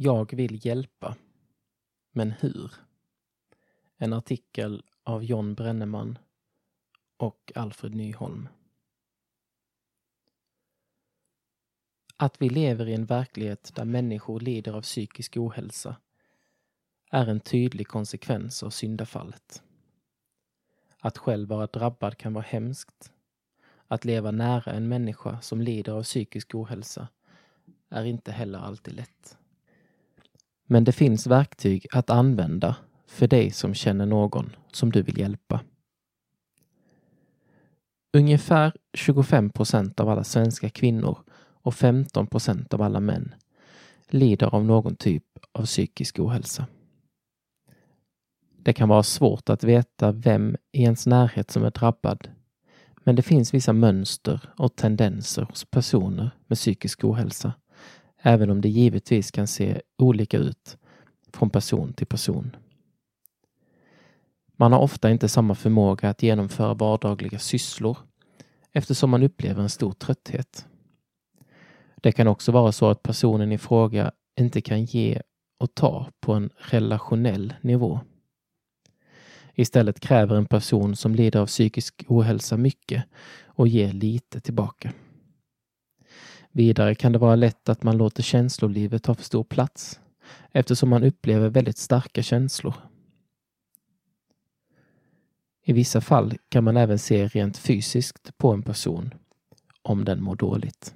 Jag vill hjälpa. Men hur? En artikel av John Brenneman och Alfred Nyholm. Att vi lever i en verklighet där människor lider av psykisk ohälsa är en tydlig konsekvens av syndafallet. Att själv vara drabbad kan vara hemskt. Att leva nära en människa som lider av psykisk ohälsa är inte heller alltid lätt. Men det finns verktyg att använda för dig som känner någon som du vill hjälpa. Ungefär 25 procent av alla svenska kvinnor och 15 procent av alla män lider av någon typ av psykisk ohälsa. Det kan vara svårt att veta vem i ens närhet som är drabbad, men det finns vissa mönster och tendenser hos personer med psykisk ohälsa, även om det givetvis kan se olika ut från person till person. Man har ofta inte samma förmåga att genomföra vardagliga sysslor eftersom man upplever en stor trötthet. Det kan också vara så att personen i fråga inte kan ge och ta på en relationell nivå. Istället kräver en person som lider av psykisk ohälsa mycket och ger lite tillbaka. Vidare kan det vara lätt att man låter känslolivet ta för stor plats eftersom man upplever väldigt starka känslor. I vissa fall kan man även se rent fysiskt på en person om den mår dåligt.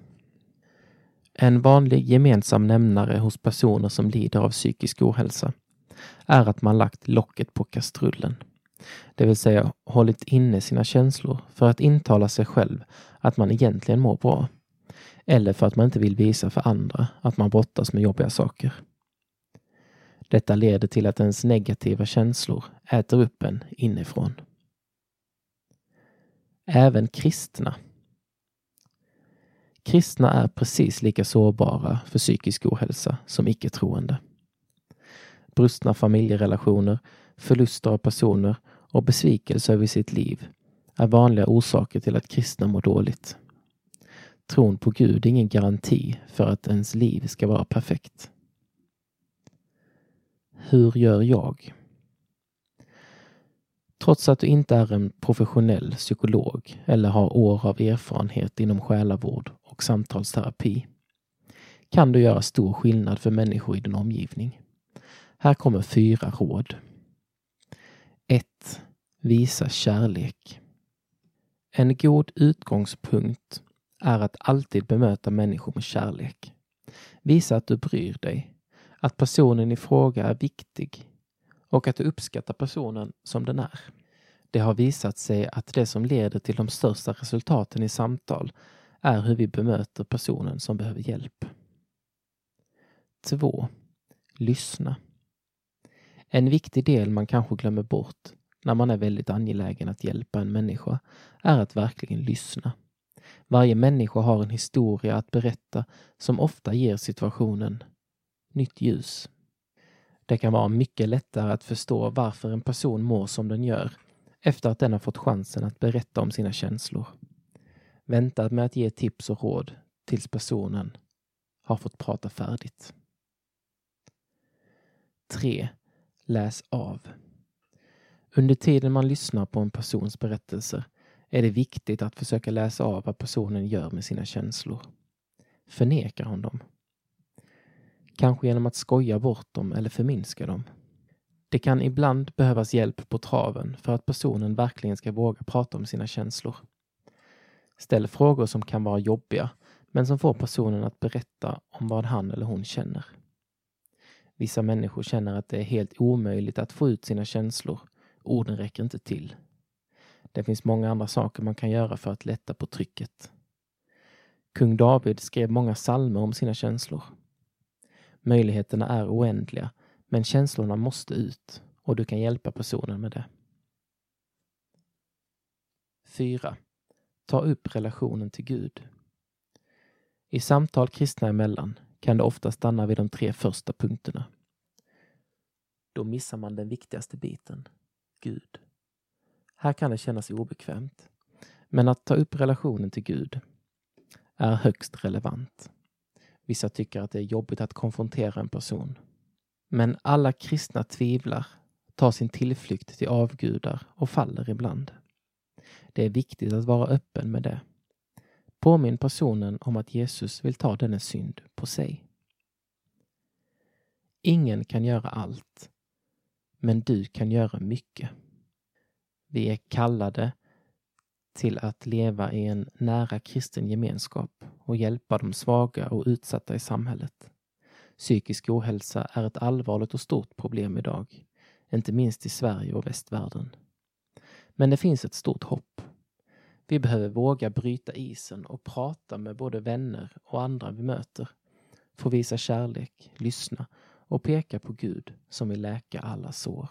En vanlig gemensam nämnare hos personer som lider av psykisk ohälsa är att man lagt locket på kastrullen. Det vill säga hållit inne sina känslor för att intala sig själv att man egentligen mår bra. Eller för att man inte vill visa för andra att man brottas med jobbiga saker. Detta leder till att ens negativa känslor äter upp en inifrån. Även kristna. Kristna är precis lika sårbara för psykisk ohälsa som icke-troende. Brustna familjerelationer, förluster av personer och besvikelse över sitt liv är vanliga orsaker till att kristna mår dåligt. Tron på Gud är ingen garanti för att ens liv ska vara perfekt. Hur gör jag? Trots att du inte är en professionell psykolog eller har år av erfarenhet inom själavård och samtalsterapi kan du göra stor skillnad för människor i din omgivning. Här kommer fyra råd. 1. Visa kärlek. En god utgångspunkt är att alltid bemöta människor med kärlek. Visa att du bryr dig, att personen i fråga är viktig och att du uppskattar personen som den är. Det har visat sig att det som leder till de största resultaten i samtal är hur vi bemöter personen som behöver hjälp. 2. Lyssna. En viktig del man kanske glömmer bort när man är väldigt angelägen att hjälpa en människa är att verkligen lyssna. Varje människa har en historia att berätta som ofta ger situationen nytt ljus. Det kan vara mycket lättare att förstå varför en person mår som den gör efter att den har fått chansen att berätta om sina känslor. Vänta med att ge tips och råd tills personen har fått prata färdigt. 3. Läs av. Under tiden man lyssnar på en persons berättelser är det viktigt att försöka läsa av vad personen gör med sina känslor. Förnekar hon dem? Kanske genom att skoja bort dem eller förminska dem. Det kan ibland behövas hjälp på traven för att personen verkligen ska våga prata om sina känslor. Ställ frågor som kan vara jobbiga, men som får personen att berätta om vad han eller hon känner. Vissa människor känner att det är helt omöjligt att få ut sina känslor. Orden räcker inte till. Det finns många andra saker man kan göra för att lätta på trycket. Kung David skrev många salmer om sina känslor. Möjligheterna är oändliga, men känslorna måste ut och du kan hjälpa personen med det. 4. Ta upp relationen till Gud. I samtal kristna emellan kan det ofta stanna vid de tre första punkterna. Då missar man den viktigaste biten, Gud. Här kan det kännas obekvämt, men att ta upp relationen till Gud är högst relevant. Vissa tycker att det är jobbigt att konfrontera en person. Men alla kristna tvivlar, tar sin tillflykt till avgudar och faller ibland. Det är viktigt att vara öppen med det. Påminn personen om att Jesus vill ta denna synd på sig. Ingen kan göra allt, men du kan göra mycket. Vi är kallade till att leva i en nära kristen gemenskap och hjälpa de svaga och utsatta i samhället. Psykisk ohälsa är ett allvarligt och stort problem idag, inte minst i Sverige och västvärlden. Men det finns ett stort hopp. Vi behöver våga bryta isen och prata med både vänner och andra vi möter. Få visa kärlek, lyssna och peka på Gud som vill läka alla sår.